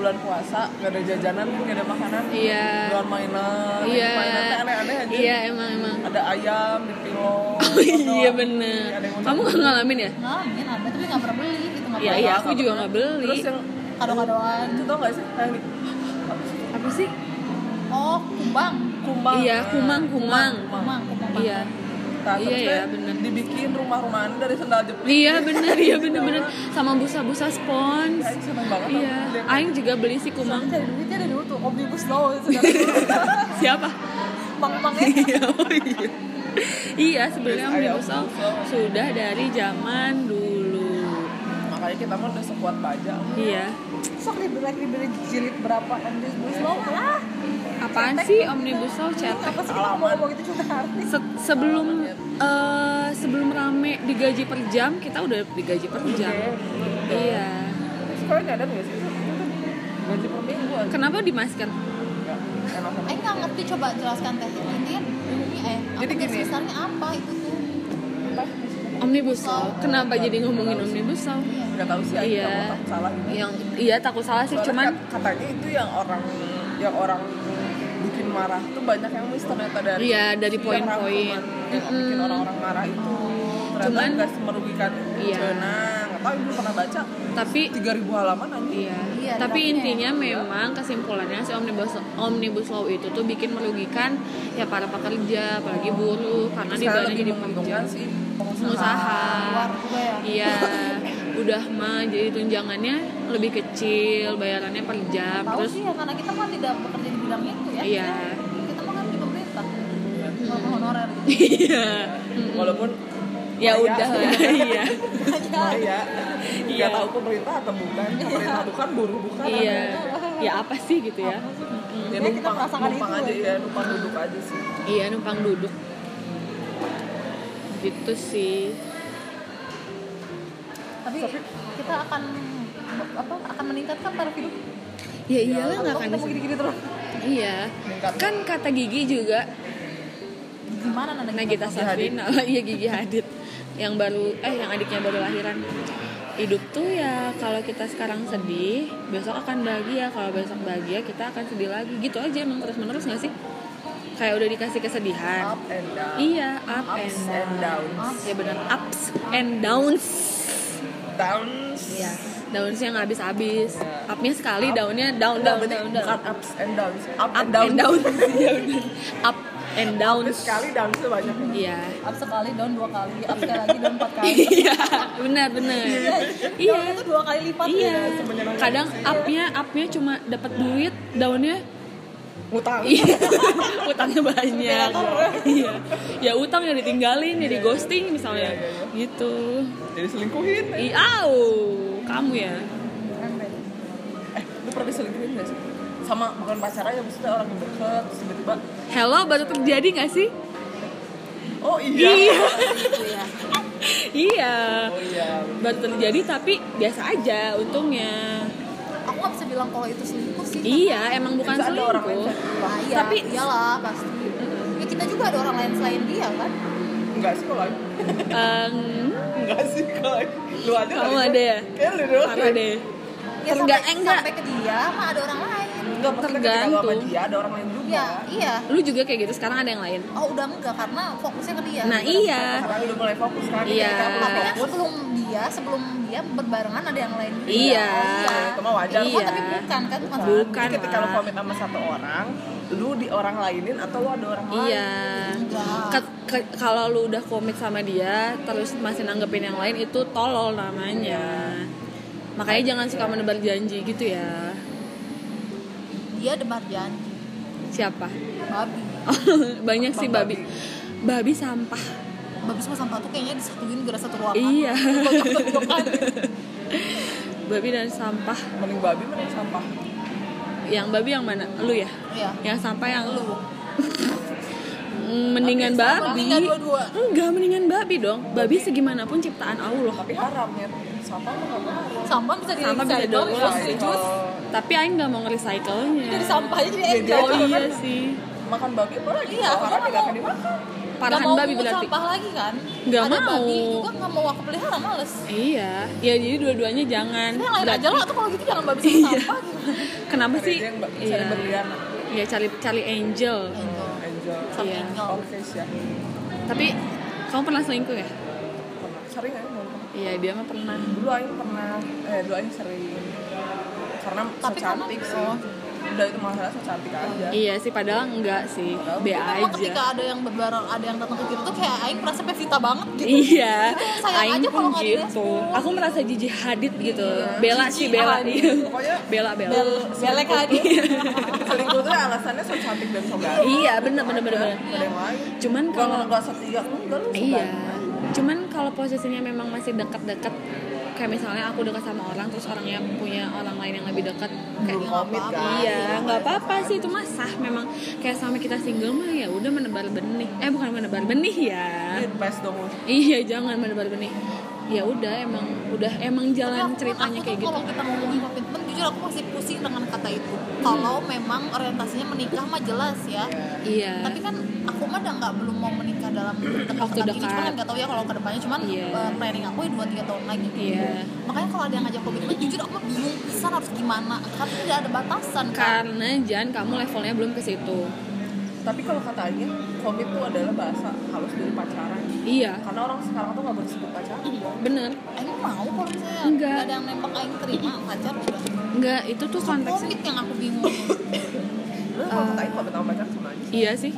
bulan puasa. Nggak ada jajanan nggak ada makanan. Iya. Jual mainan iya. mainan aneh-aneh aja iya emang emang. Ada ayam di pilo Oh iya bener. Kamu gak ngalamin ya? ngalamin ada tapi nggak pernah beli gitu nggak Iya iya aku juga nggak beli. terus yang kado-kadoan itu tau gak sih yang di- apa sih? Oh kumbang. Kumang iya kumang kumang. Kumang, kumang. iya Nah, Iya, terus ya, deh bener. dibikin rumah-rumahan dari sendal jepit. Iya bener iya bener bener. Sama busa-busa spons. Aing seneng banget iya. Aing juga beli si kumang. Cari duitnya ada dulu tuh omnibus law. Siapa? Pang-pangnya oh iya. Iya sebenarnya omnibus law sudah dari zaman dulu. Makanya kita mah udah sekuat baja iya. Sok dibeli dibeli jilid berapa omnibus law lah apaan sih omnibus law cetek apa sih kita mau ngomong itu cuma artis Se- sebelum eh, sebelum rame digaji per jam kita udah digaji per jam. Iya. Sekarang nyadar nggak sih gaji per minggu kenapa Nggak, banget. Aing nggak ngerti. Coba jelaskan teh. Ini ini eh Jadi apa gini. dasarnya apa itu tuh? Omnibus law. Kenapa jadi ngomongin omnibus law? Nggak tahu sih Iya. takut salah gitu. Yang iya takut salah sih. Soalnya cuman kat- katanya itu yang orang yang orang marah tuh banyak yang miss ternyata dari Iya, dari poin-poin. yang bikin Mm-mm. orang-orang marah itu ternyata Cuman- nggak merugikan Iya. Cina nggak tahu ibu pernah baca tapi 3000 halaman aja Iya. Iya, Tapi draftnya. intinya memang kesimpulannya si omnibus omnibus law itu tuh bikin merugikan ya para pekerja, apalagi buruh karena dibayarnya lebih jadi pekerja. menguntungkan sih pengusaha Pengusaha. luar juga ya Iya, udah mah jadi tunjangannya lebih kecil, bayarannya per jam. tahu Terus sih ya karena kita kan tidak bekerja di bidang itu ya Iya. kita mah kan di pemerintah honorer gitu iya. walaupun Ya Maya- udah lah, iya. Maya Iya. nggak tahu pemerintah atau bukan pemerintah bukan buruh bukan Iya. Ya apa sih gitu ya? ya Ya, kita numpang merasakan numpang itu aja. ya numpang duduk aja sih Iya, numpang duduk. Gitu sih. tapi kita akan apa akan meningkatkan taraf hidup Ya iyalah nggak akan gini-gini terus Iya. Meningkat. Kan kata Gigi juga gimana Nagita Gigi Hadid. Safina, iya Gigi Hadid yang baru eh yang adiknya baru lahiran. Hidup tuh ya kalau kita sekarang sedih, besok akan bahagia. Kalau besok bahagia, kita akan sedih lagi. Gitu aja emang terus-menerus gak sih? Kayak udah dikasih kesedihan. up and down Iya, up ups and and down. downs Ya benar, ups and downs. downs Iya, downsnya nggak habis-habis. Iya. Upnya sekali, Up. downnya down, down, down, down. bukan ups and downs up, Up and down and down. Iya. Up and down. Sekali downsnya banyak Iya. up sekali down dua kali up sekali lagi down empat kali Iya, benar benar. Iya. down itu dua kali lipat Iya. ya. semenyenangkan Kadang upnya upnya cuma dapat duit, downnya ngutang iya utangnya banyak. Iya. Ya utang yang ditinggalin, ya di ghosting misalnya. Gitu. jadi selingkuhin Ih, au, kamu ya. eh lu pernah diselingkuhin gak sih sama bukan pacar aja maksudnya orang yang deket tiba-tiba Hello, baru terjadi gak sih? oh iya Iya. Iya. oh iya Baru terjadi tapi biasa aja untungnya. aku nggak bisa bilang kalau itu selingkuh sih Iya, emang bukan Bisa ada orang lain selingkuh. Nah, iya, Tapi- iyalah pasti ya kita juga ada orang lain selain dia kan enggak sih kalau Em, enggak sih kalau lu ada Kamu ada ya? kayak lu doang parah deh. ya Terga- sampai, eh, enggak. sampai ke dia mah ada orang lain enggak maksudnya ketika lu sama Tergantung. dia ada orang lain juga ya iya Lu juga kayak gitu, sekarang ada yang lain. oh udah enggak karena fokusnya ke dia Nah, iya. karena lu udah mulai fokus kan Iya. sebelum dia sebelum dia berbarengan ada yang lain juga. Iya. iya. itu mah wajar Oh, Iya. tapi bukan kan bukan Bukan. Jadi ketika lu komit sama satu orang lu di orang lainin atau lu ada orang lain Iya. Kalau lu udah komit sama dia, terus masih nanggepin yang lain itu tolol namanya. Makanya jangan suka menebar janji gitu ya. Dia debar janji Siapa? babi Banyak sih babi. Babi sampah. babi sama sampah tuh kayaknya disatuin gara satu ruangan Iya. Babi dan sampah. mending babi mending sampah Yang babi yang mana? Lu ya? iya Yang sampah yang lu mendingan Babi. Enggak, mendingan babi dong. Babi segimanapun ciptaan Allah. tapi haram ya sampah mah nggak haram sampah bisa di Sampah bisa sih. di jus Tapi Aing nggak mau nge-recycle-nya. dari sampahnya jadi Iya, enjoy Oh iya sih. makan babi apa lagi Iya, gua tidak akan mau. dimakan Parahan Nggak mau babi berarti. sampah lagi kan Nggak ada mau. babi juga nggak mau aku pelihara males Iya. Ya jadi dua-duanya jangan. Yang lain Berarti- aja lah tuh kalau gitu jangan babi sama Iya. sampah gitu Kenapa sih? aja ba- Iya. cari Ya cari cari angel. Angel. angel Sama Iya. angel. Orpheus ya Tapi kamu pernah selingkuh ya? pernah sering aja mau Iya, dia mah pernah. dulu aing pernah eh dulu aing sering. Karena so tapi kamu cantik sih. Oh, udah itu masalah so cantik aja. Iya sih padahal enggak sih. Padahal be Tapi memang ketika aja ada yang berbareng ada yang datang ke kita tuh kayak aing merasa Pevita banget gitu. Iya. Sayang Aing aja pun gitu. aku merasa Gigi Hadid gitu. Iya. Bella Gigi sih Bella Hadid. iya. pokoknya Bella Bella Bel belek aja selingkuh tuh alasannya so cantik dan so ganteng. Iya bener bener bener, bener. Nggak ada yang lain. Cuman kalau nggak setia enggak lu so Iya. Cuman kalau posisinya memang masih dekat-dekat kayak misalnya aku dekat sama orang terus orangnya punya orang lain yang lebih dekat kayak Belum komit kan iya nggak apa-apa sih itu mah sah memang. Kayak selama kita single mah ya udah menebar benih. Eh bukan menebar benih ya. Invest dong. Iya jangan menebar benih ya udah emang udah emang jalan aku- ceritanya aku kayak gitu. kalau kita ngomongin komitmen jujur aku masih pusing dengan kata itu. Kalau memang orientasinya menikah mah jelas ya. Iya. Tapi kan aku mah udah nggak belum mau menikah dalam dekat Waktu dekat. Ini cuman nggak tahu ya kalau ke depannya cuman Iya. eh, planning aku ya dua tiga tahun lagi. Iya. Makanya kalau ada yang ngajak komitmen jujur aku mah bingung bisa harus gimana? Karena tidak ada batasan kan karena Jan kamu levelnya belum ke situ tapi kalau katanya komit itu adalah bahasa halus dari pacaran. Iya. Karena orang sekarang tuh nggak bersebut pacaran. Bener. Aing mau kalau misalnya Enggak. nggak ada yang nembak Aing terima pacar udah. Nggak itu tuh konteksnya komit yang aku bingung. Lu kalau katanya kalau pertama pacaran sama aja iya sih.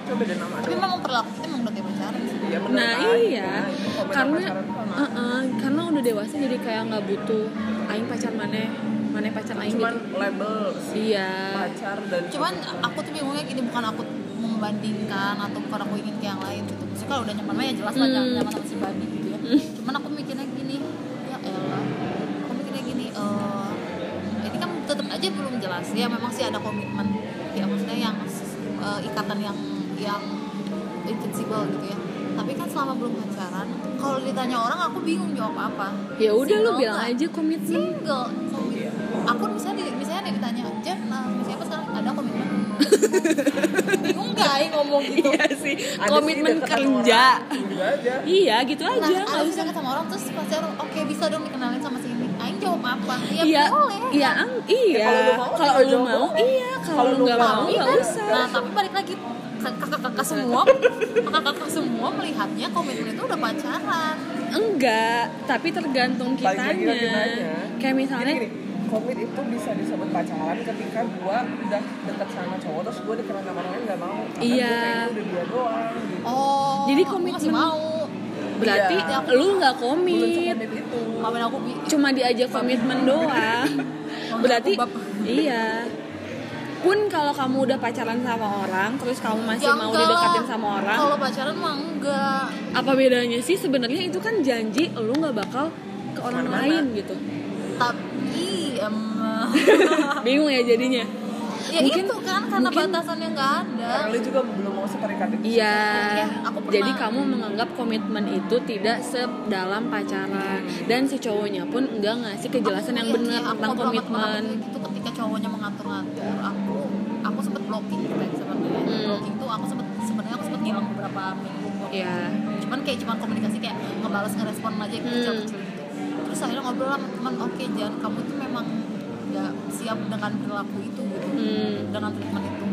Coba beda nama tapi doang. memang perilaku kita emang udah kayak pacaran sih. Iya, bener Nah aja. iya, sama karena sama. uh-uh, karena udah dewasa jadi kayak nggak butuh aing pacar mana, mana pacar aing cuman gitu. label Iya, pacar dan cuman aku tuh bingungnya gini bukan aku membandingkan atau bukan aku ingin ke yang lain gitu. Maksudnya kalau udah nyaman mah ya jelas lah Hmm. jangan nyaman sama si babi gitu ya. Cuman aku mikirnya gini ya elah. Aku mikirnya gini eh ini kan tetap aja belum jelas. Ya memang sih ada komitmen ya maksudnya yang eh, ikatan yang yang invincible gitu ya. Tapi kan selama belum pacaran kalau ditanya orang aku bingung jawab apa. Ya udah lu bilang aja komitmen. single aku misalnya di- misalnya ada ditanya aja nah siapa sekarang? Ada komitmen. Bingung gak ya ngomong gitu? Iya sih, Ada sih komitmen sama kerja. gitu aja. Iya gitu nah aja, ada nggak bisa sama orang terus pasti orang oke bisa dong dikenalin sama si ini Aing jawab apa? Ya Iya, boleh. iya, ang- iya. kalau lu mau, Kalau lu mau, iya. Kalau Kalau lu nggak mau, nggak kan? usah. nah tapi balik lagi kakak-kakak semua kakak-kakak semua melihatnya komitmen itu udah pacaran. Enggak, tapi tergantung kitanya. Kayak misalnya, Gini, gini, komit itu bisa disebut pacaran ketika gua udah deket sama cowok terus gua dikenal sama orang lain nggak mau. Karena Iya. kayaknya udah dia doang gitu. Oh Jadi komitmen- mau. Berarti Iya. lu nggak komit. itu. Maafin aku bi. Cuma diajak komitmen doang. Berarti iya. Pun kalau kamu udah pacaran sama orang terus kamu masih Ya mau enggak. didekatin sama orang kalau pacaran mah enggak. apa bedanya sih? Sebenarnya itu kan janji lu nggak bakal ke orang Ke mana-mana. lain gitu. Tapi bingung ya jadinya. Ya Mungkin- itu kan karena mungkin- batasannya nggak ada. Karena lu juga belum mau seterikat itu Iya, Iya, aku pernah- jadi kamu menganggap komitmen itu tidak sedalam pacaran. Dan si cowoknya pun enggak ngasih kejelasan yang Aku- benar iya, aku tentang komitmen. aku gitu. Ketika cowoknya mengatur-ngatur aku aku sempet blocking gitu ya sebenarnya Hmm. blocking tuh aku sempet sebenarnya aku sempet ngilang beberapa minggu Iya. cuman kayak cuman komunikasi kayak ngebales ngerespon aja gitu Hmm. kecil-kecil gitu. Terus akhirnya ngobrol sama teman oke jangan kamu tuh memang nggak siap dengan perilaku itu gitu Hmm. dengan treatment itu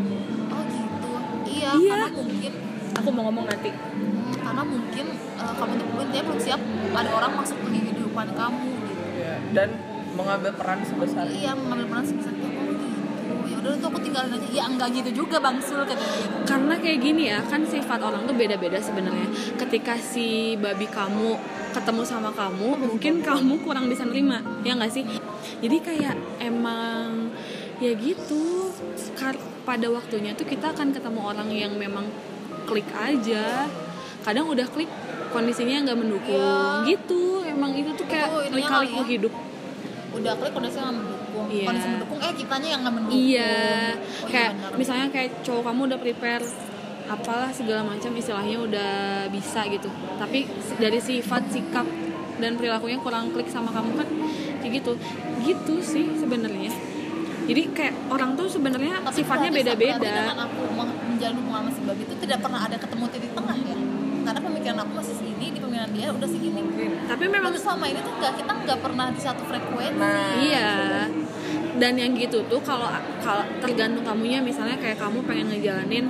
oh gitu iya, Iya. karena mungkin Aku mau ngomong nanti. hmm, karena mungkin eh, kamu tuh belum belum siap ada orang masuk ke kehidupan kamu gitu Iya, dan mengambil peran sebesar itu iya mengambil peran sebesar itu oh gitu ya udah tuh aku tinggalin aja ya enggak gitu juga bang sul katanya gitu Karena kayak gini ya, kan sifat orang tuh beda-beda sebenarnya. Ketika si babi kamu ketemu sama kamu, mungkin kamu kurang bisa nerima, ya nggak sih? Jadi kayak emang ya gitu. Pada waktunya tuh kita akan ketemu orang yang memang klik aja. Kadang udah klik kondisinya nggak mendukung, Iya. gitu. Emang itu tuh kayak Itu ininya lika-liku kali ya. hidup. udah klik kondisi nggak mendukung Iya. kondisi mendukung eh kitanya yang nggak mendukung Iya, Oh, kayak benar. misalnya kayak cowok kamu udah prepare apalah segala macam istilahnya udah bisa gitu. Tapi dari sifat, sikap dan perilakunya kurang klik sama kamu kan kayak gitu. Gitu sih sebenarnya. Jadi kayak orang tuh sebenarnya sifatnya beda-beda. dengan aku menjalin hubungan sama si babi itu tidak pernah ada ketemu titik tengah ya karena pemikiran aku masih segini di pemikiran dia udah segini Tapi memang Tapi selama ini tuh nggak kita nggak pernah di satu frekuensi Nah. Iya. Dan yang gitu tuh kalau kalau tergantung kamunya misalnya kayak kamu pengen ngejalanin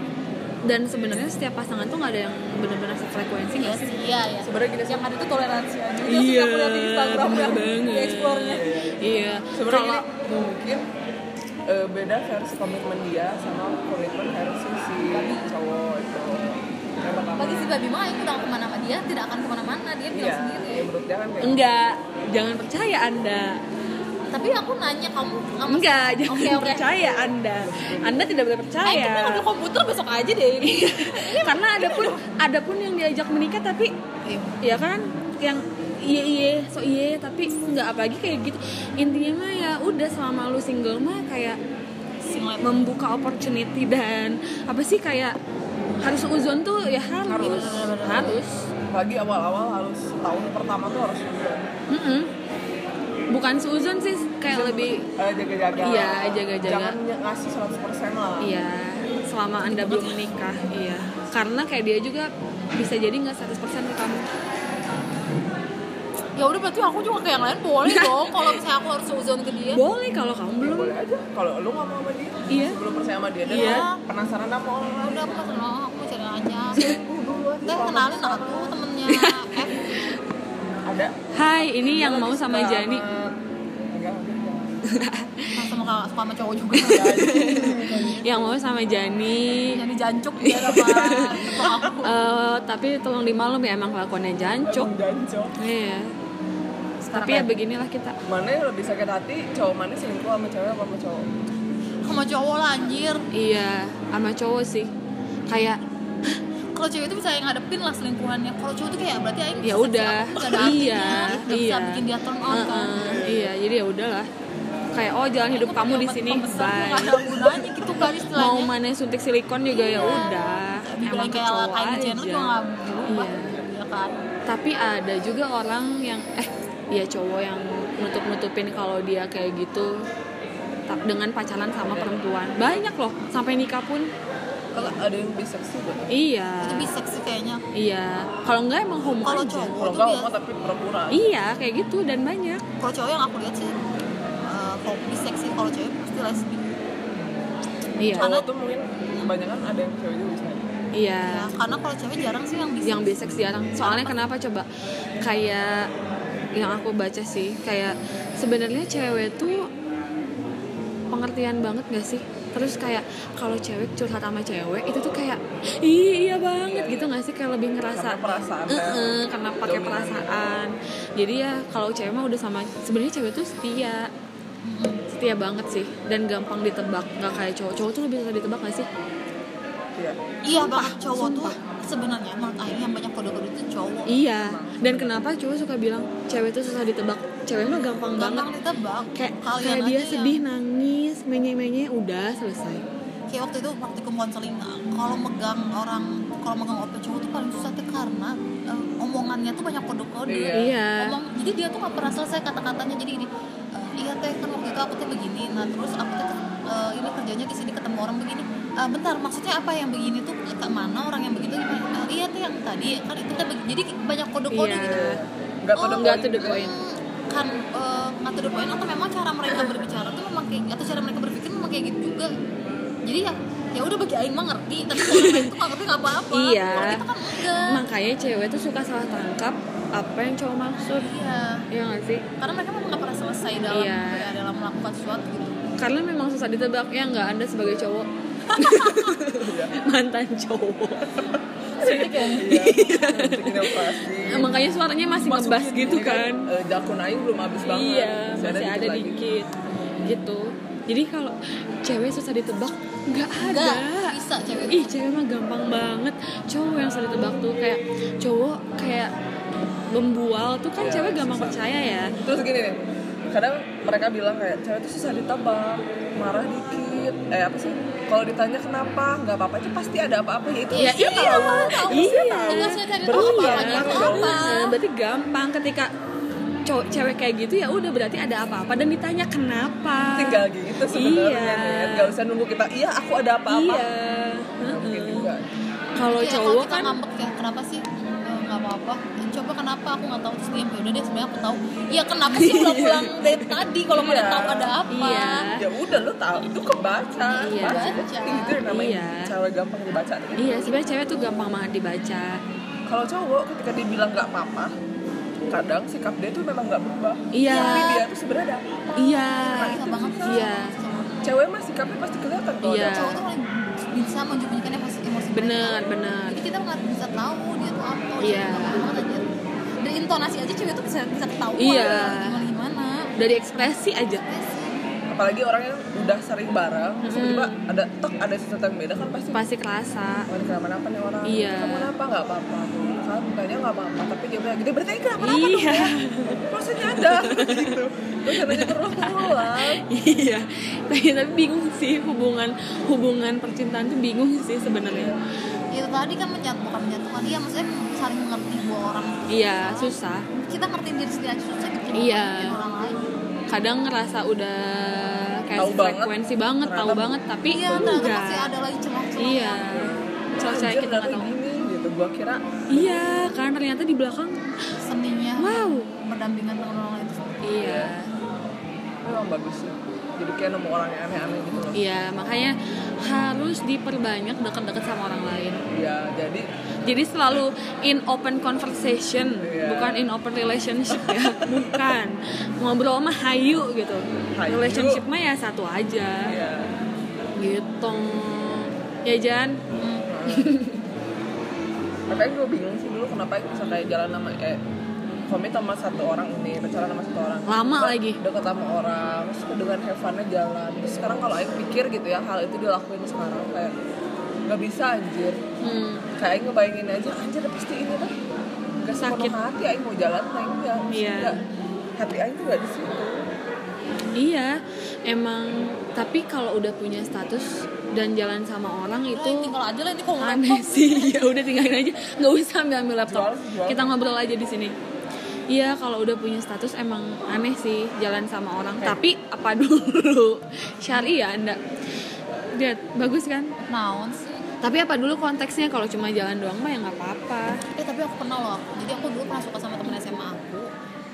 dan sebenarnya setiap pasangan tuh nggak ada yang benar-benar sefrekuensi Iya nggak sih? sih, iya ya. Sebenarnya gini sih. yang ada itu toleransi aja. Itu Iya, sih aku lihat di Instagram bener yang banget. di explore-nya. Iya. sebenarnya Kalau gini, mungkin eh, beda versi komitmen dia sama komitmen versi si cowok itu bagi si babi mah Aing udah ke mana sama dia tidak akan ke mana-mana dia bilang iya sendiri ya menurut dia kan kayak enggak jangan percaya anda tapi aku nanya kamu sama enggak jangan oke oke. percaya anda. Anda tidak boleh percaya. Kita ngambil komputer besok aja deh. Ini karena ada pun ada pun yang diajak menikah tapi Iya. ya kan yang iya iya so iya tapi nggak apalagi kayak gitu. Intinya mah ya udah selama lu single mah kayak Single. membuka opportunity dan apa sih kayak harus uzon tuh ya harus. Harus. harus, lagi awal-awal harus tahun pertama tuh harus Mm-mm. Bukan seuzon sih kayak lebih eh, jaga-jaga. Iya, jaga-jaga. jangan ngasih 100% lah. Iya selama anda belum menikah iya. Karena kayak dia juga bisa jadi nggak 100% ke kamu. Ya udah berarti aku juga kayak yang lain boleh dong. Kalau misalnya aku harus suzon ke dia. Boleh kalau kamu belum. Boleh aja. Kalau lu ngomong sama dia Iya. belum percaya sama dia dan Iya. penasaran sama orang udah aku mau aku mau cari aja. Teh kenalin aku temennya F ada? Hai ini yang mau sama Jani. Enggak. Sama sama sama cowok juga. Yang mau sama Jani. Dia sama sama aku. Eh, tapi tolong dimaklum ya emang kelakuannya jancuk. Iya. Sekarang tapi ya kayak- beginilah kita. Mana yang lebih sakit hati cowok mana selingkuh sama cewek apa sama cowok? Sama cowok lah anjir. Iya sama cowok sih. Kayak kalau cewek itu bisa yang ngadepin lah selingkuhannya. Kalau cowok tuh kayak berarti aing ya udah. artinya iya nggak bisa iya. bikin dia turn on kan. Heeh, iya jadi ya udahlah. Kayak oh jalan hidup kamu di sini. bye. gitu kan mau mana suntik silikon juga ya udah. dibilang emang kayak cowok aja. juga nggak berubah Iya. ya kan? Tapi ada juga orang yang eh ya cowok yang nutup nutupin kalau dia kayak gitu dengan pacaran sama perempuan. Banyak loh sampai nikah pun kalau ada yang biseksi buat iya. Itu bisa sih kayaknya. Iya. Kalau enggak emang homo Kalau cowok- kalau enggak homo tapi pura-pura. Iya kayak gitu dan banyak. Kalau cowok yang aku lihat sih eh, kalau biseksi kalau cewek pasti lesbi. Iya. Cowok tuh mungkin kebanyakan ada yang cewek juga bisa iya. Ya karena kalau cewek jarang sih yang bisa yang bisex jarang. Soalnya kenapa coba? Kayak yang aku baca sih kayak sebenarnya cewek tuh pengertian banget gak sih terus kayak kalau cewek curhat sama cewek itu tuh kayak iya iya banget gitu gak sih? Kayak lebih ngerasa karena perasaan "Eh-eh," karena pakai perasaan. Jadi ya kalau cewek mah udah sama sebenarnya cewek tuh setia. Setia banget sih dan gampang ditebak. Nggak kayak cowok. Cowok tuh lebih susah ditebak gak sih? Iya. Iya banget cowok sumpah. tuh sebenarnya menurut Aing yang banyak kode-kode itu cowok. Iya. Dan kenapa cowok suka bilang cewek tuh susah ditebak cewek mah gampang banget. gampang ditebak. Kayak Kalian kayak aja dia yang- sedih nangis menye menye udah selesai. Kayak waktu itu praktikum konseling kalau megang orang kalau megang OP cowok tuh paling susah tuh karena eh, omongannya tuh banyak kode-kode. Iya. Iya. ngomong jadi dia tuh nggak pernah selesai kata-katanya. Jadi gini "Eh, iya teh kan waktu itu aku tuh begini. Nah terus aku tuh eh, ini kerjanya di sini ketemu orang begini. "Eh, bentar maksudnya apa yang begini tuh? Ke mana orang yang begitu? Gimana? "Eh, iya teh yang tadi. Kan itu teh begi-" jadi banyak kode-kode Iya. gitu. Nggak pada nggak poin to the point. Hmm, kan eh, the point atau memang cara mereka berbicara tuh memang kayak atau cara mereka berpikir memang kayak gitu juga. Jadi ya ya udah bagi Aing mah ngerti tapi kalau tuh nggak ngerti nggak apa-apa. Iya. kalau kita kan enggak. Makanya cewek tuh suka salah tangkap apa yang cowok maksud. Iya. Ya nggak sih? Karena mereka memang nggak pernah selesai dalam Iya. ya, dalam melakukan sesuatu gitu. Karena memang susah ditebak ya nggak anda sebagai cowok. Mantan cowok Suntik ya iya. Makanya suaranya masih Masukin ngebas gitu kan. jakun aing belum habis banget. Iya masih ada dikit gitu. Jadi kalau cewek susah ditebak nggak ada. Enggak bisa cewek. Ih cewek mah gampang banget. Cowok yang susah ditebak tuh kayak cowok kayak membual tuh kan Iya, cewek gampang susah. percaya ya. Terus gini nih kadang mereka bilang kayak cewek itu susah ditebak marah dikit. Eh apa sih kalau ditanya kenapa nggak apa-apa. Aja pasti ada apa-apa ya itu Iya, iya, tahu. Iya. Tinggal saya cari tahu Berarti apa itu gampang. Ketika cowok cewek kayak gitu ya udah berarti ada apa-apa. Dan ditanya kenapa. Tinggal gitu sebenarnya Iya. Nggak usah nunggu kita iya aku ada apa-apa. Iya. Juga. Kalau Iya, cowok kan ngambek ya kenapa sih apa-apa coba kenapa? Aku nggak tahu. Terus dia udah deh sebenarnya aku tahu. Ya kenapa sih pulang-pulang dari tadi? Kalau nggak Iya. tahu ada apa? Iya. ya udah lu tahu. Itu kebaca. Iya. baca. Baca. itu yang namanya Iya. cewek gampang dibaca. Iya sebenarnya cewek tuh gampang banget dibaca. Kalau cowok ketika dibilang nggak apa-apa kadang sikap dia tuh memang nggak berubah. Iya. tapi dia tuh sebenarnya ada apa iya. Banget sih Iya. cewek mah sikapnya pasti kelihatan kalau Iya. cowok tuh paling bisa emosi bener mereka. bener jadi kita nggak bisa tahu dia tuh apa Iya. dari intonasi aja cewek tuh bisa bisa ketahuan Iya. gimana gimana dari ekspresi aja apalagi orang yang udah sering bareng terus Mm. tiba ada tok ada sesuatu yang beda kan pasti pasti kerasa. Oh, kenapa-napa nih orang? Iya. kamu kenapa? Nggak apa-apa. Tuh kan tanya nggak apa-apa tapi dia bilang gitu berarti kenapa-napa iya. maksudnya ada gitu. Terus nanya berulang iya. Tapi tapi bingung sih hubungan hubungan percintaan tuh bingung sih sebenarnya. Itu tadi kan menyatu bukan menyatukan iya maksudnya saling mengerti dua orang. Iya susah. Kita ngertiin diri sendiri aja susah gitu Iya. orang kadang ngerasa udah kayak Tahu banget. frekuensi banget, tahu Ternyata- banget tapi iya enggak. masih ada lagi celah-celah iya. Celah-celah kita nggak tahu. gini gitu gua kira iya karena ternyata di belakang seninya wow. berdampingan dengan orang lain. Iya. Memang bagus sih jadi kayak nemu orang yang aneh-aneh gitu loh. Iya makanya harus diperbanyak dekat-dekat sama orang lain. Iya, jadi jadi selalu in open conversation Iya. bukan in open relationship ya. Bukan. Ngobrol mah hayu gitu. Hayu. relationship mah ya satu aja. Ya gitu. Ya Jan? Tapi gue bingung sih dulu kenapa bisa kayak jalan sama eh komit sama satu orang ini pacaran sama satu orang Lama Terus lagi. deket sama orang terus dengan have fun-nya jalan terus sekarang kalau Aing pikir gitu ya hal itu dilakuin sekarang kayak nggak bisa anjir hmm. kayak Aing ngebayangin aja anjir pasti ini tuh gak Sakit. hati Aing mau jalan Aing enggak Iya. Enggak. hati Aing tuh gak di situ iya emang tapi kalau udah punya status dan jalan sama orang itu itu tinggal aja lah ini kalau nggak aneh sih ya udah tinggalin aja nggak usah ambil ambil laptop Jual, jual. kita ngobrol aja di sini Iya kalau udah punya status emang aneh sih jalan sama orang. Oke. tapi apa dulu? Syariah enggak. Lihat bagus kan? Naon sih? Tapi apa dulu konteksnya? Kalau cuma jalan doang mah ya nggak apa-apa. Eh tapi aku kenal loh. Jadi aku dulu pernah suka sama temen SMA aku.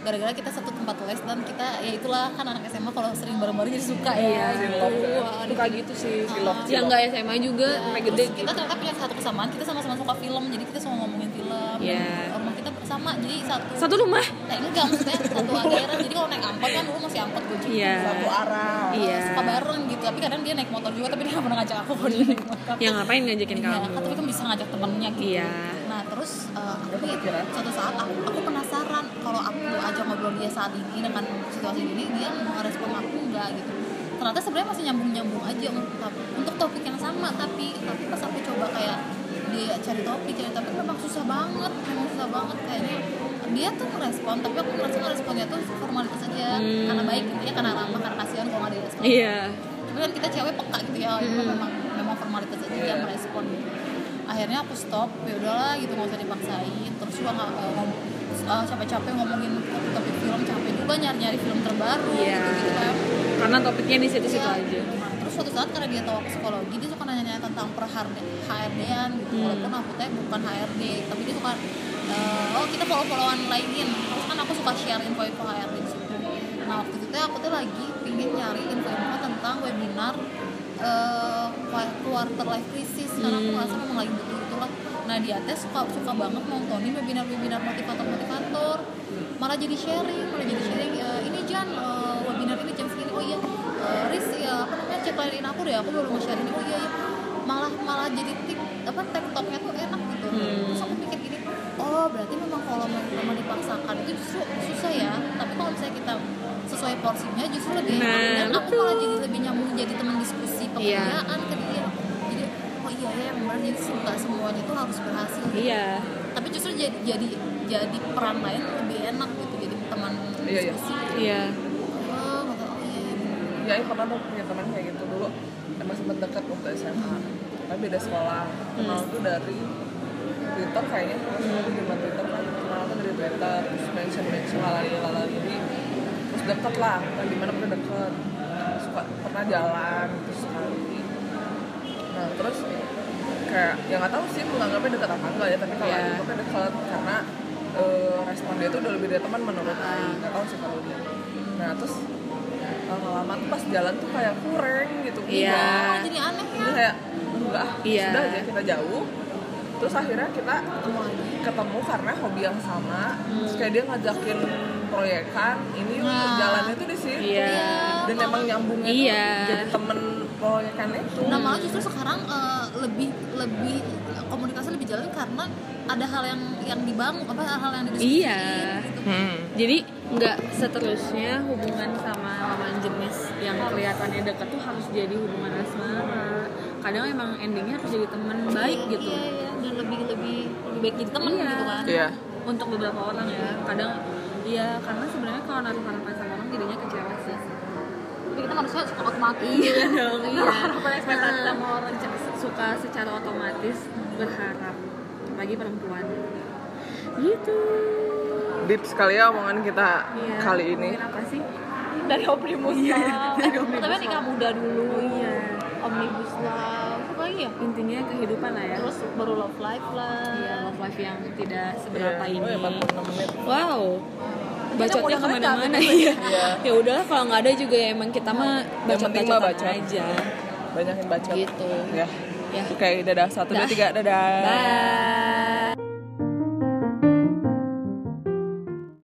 Gara-gara kita satu tempat les dan kita ya itulah kan anak SMA kalau sering bareng-bareng jadi suka ya. Iya, gitu. cilok. Wah, suka gitu sih Cilok, yang cilok. nggak SMA juga Ya, gede kita ternyata punya satu kesamaan. Kita sama-sama suka film jadi kita semua ngomongin film. Iya. Kita sama jadi satu satu rumah eh enggak maksudnya satu daerah jadi kalau naik angkot kan dulu masih angkot gue Iya. satu arah Iya. suka bareng gitu tapi kadang dia naik motor juga tapi dia nggak pernah ngajak aku kalau dia naik motor yang ngapain ngajakin Iya, kamu kan tapi kan bisa ngajak temennya gitu. Iya. Nah terus uh, Gak kepikiran. suatu saat aku, aku penasaran kalau aku ajak ngobrol dia saat ini dengan situasi ini dia mau respon aku enggak gitu. Ternyata sebenarnya masih nyambung nyambung aja untuk untuk topik yang sama tapi tapi pas aku coba kayak dia cari topik cari topik memang susah banget memang susah banget kayaknya dia tuh ngerespon tapi aku ngerasa ngeresponnya tuh formalitas aja Hmm. karena baik gitu ya karena ramah karena kasihan kalau nggak direspon iya tapi kan kita cewek peka gitu ya Hmm. memang memang formalitas aja Iya. yang merespon gitu akhirnya aku stop ya udahlah gitu nggak usah dipaksain terus juga nggak eh, capek-capek ngomongin topik film capek juga nyari-nyari film terbaru Iya. gitu, gitu kan karena topiknya di situ-situ Iya. aja suatu saat karena dia tahu aku psikologi dia suka nanya-nanya tentang per HRD-an gitu. Hmm. walaupun aku teh bukan HRD tapi dia suka eh, oh kita follow-followan lainin terus kan aku suka share info-info HRD di situ. Nah waktu itu teh aku tuh lagi pingin nyari info-info tentang webinar eh quarter life crisis. Karena aku Hmm. merasa memang lagi butuh itulah nah dia teh suka suka banget nontonin webinar-webinar motivator-motivator. Malah jadi sharing malah jadi sharing eh, ini Jan eh, webinar ini jam segini. Oh iya Riz ya cek lainin aku deh aku baru mau share ini oh iya iya. Malah malah jadi tik apa tiktoknya tuh enak gitu. Hmm. terus aku mikir gini oh berarti memang kalau memang dipaksakan itu justru susah ya. Tapi kalau misalnya kita sesuai porsinya justru lebih enak. Nah, dan aku malah jadi lebih nyambung jadi teman diskusi Iya. pekerjaan ke dia. Jadi oh iya ya memang jadi nggak semuanya tuh harus berhasil. Gitu iya. Tapi justru jadi jadi jadi peran lain lebih enak gitu jadi teman Iya, iya. diskusi. Iya. oh nggak tahu, oh iya iya. ya pernah tuh punya teman kayak gitu dulu. Emang sempet deket waktu SMA tapi beda sekolah. Kenal Hmm. tuh dari Twitter kayaknya. Terus di zaman Twitter kan. Kenal tuh dari Twitter terus mention mention lalali lalali ini terus deket lah. Nah di mana pernah deket. Suka pernah jalan terus sekali. Nah terus kayak ya nggak tahu sih menganggapnya dekat apa enggak ya. Tapi kalau Iya. Aing anggapnya dekat karena eh, respon dia tuh udah lebih dari teman menurut Ah. Aing nggak tahu sih kalau dia. Nah terus lama-lama tuh pas jalan tuh kayak kurang gitu Iya. Oh, jadi aneh ya Jadi kayak enggak Iya. sudah aja kita jauh terus akhirnya kita ketemu ketemu karena hobi yang sama terus kayak dia ngajakin proyekan ini yuk Nah. jalannya tuh di situ iya Iya. dan emang nyambungnya tuh Iya. jadi temen proyekan itu Nah malah justru sekarang eh, lebih lebih komunikasi lebih jalan karena ada hal yang yang dibangun apa hal yang didiskusiin Iya. gitu. Hmm. jadi nggak seterusnya hubungan sama lawan jenis yang kelihatannya dekat tuh harus jadi hubungan asmara. Kadang emang endingnya harus jadi teman baik gitu. Iya, iya. dan lebih lebih lebih baik jadi teman Iya. gitu kan. iya. Untuk beberapa orang ya. Kadang iya karena sebenarnya kalau naruh harapan sama orang jadinya kecewa sih. Tapi kita manusia suka otomatis. iya dong iya. Harapan ekspektasi sama orang. Suka secara otomatis berharap apalagi perempuan. Gitu deep sekali ya omongan kita Iya. kali ini apa sih dari Omnibus Law. dari Omnibus Tapi nikah muda dulu. oh iya Omnibus Law. Apa lagi ya? intinya kehidupan lah ya Terus baru love life lah. Iya, love life yang tidak seberapa Iya. ini. oh ya 46 menit Wow. Bacotnya ke mana-mana ya. Iya. ya udahlah kalau nggak ada juga ya emang kita mah bacot-bacotan bacot. aja. banyakin baca Gitu. ya Ya. oke dadah satu dua tiga dadah Bye.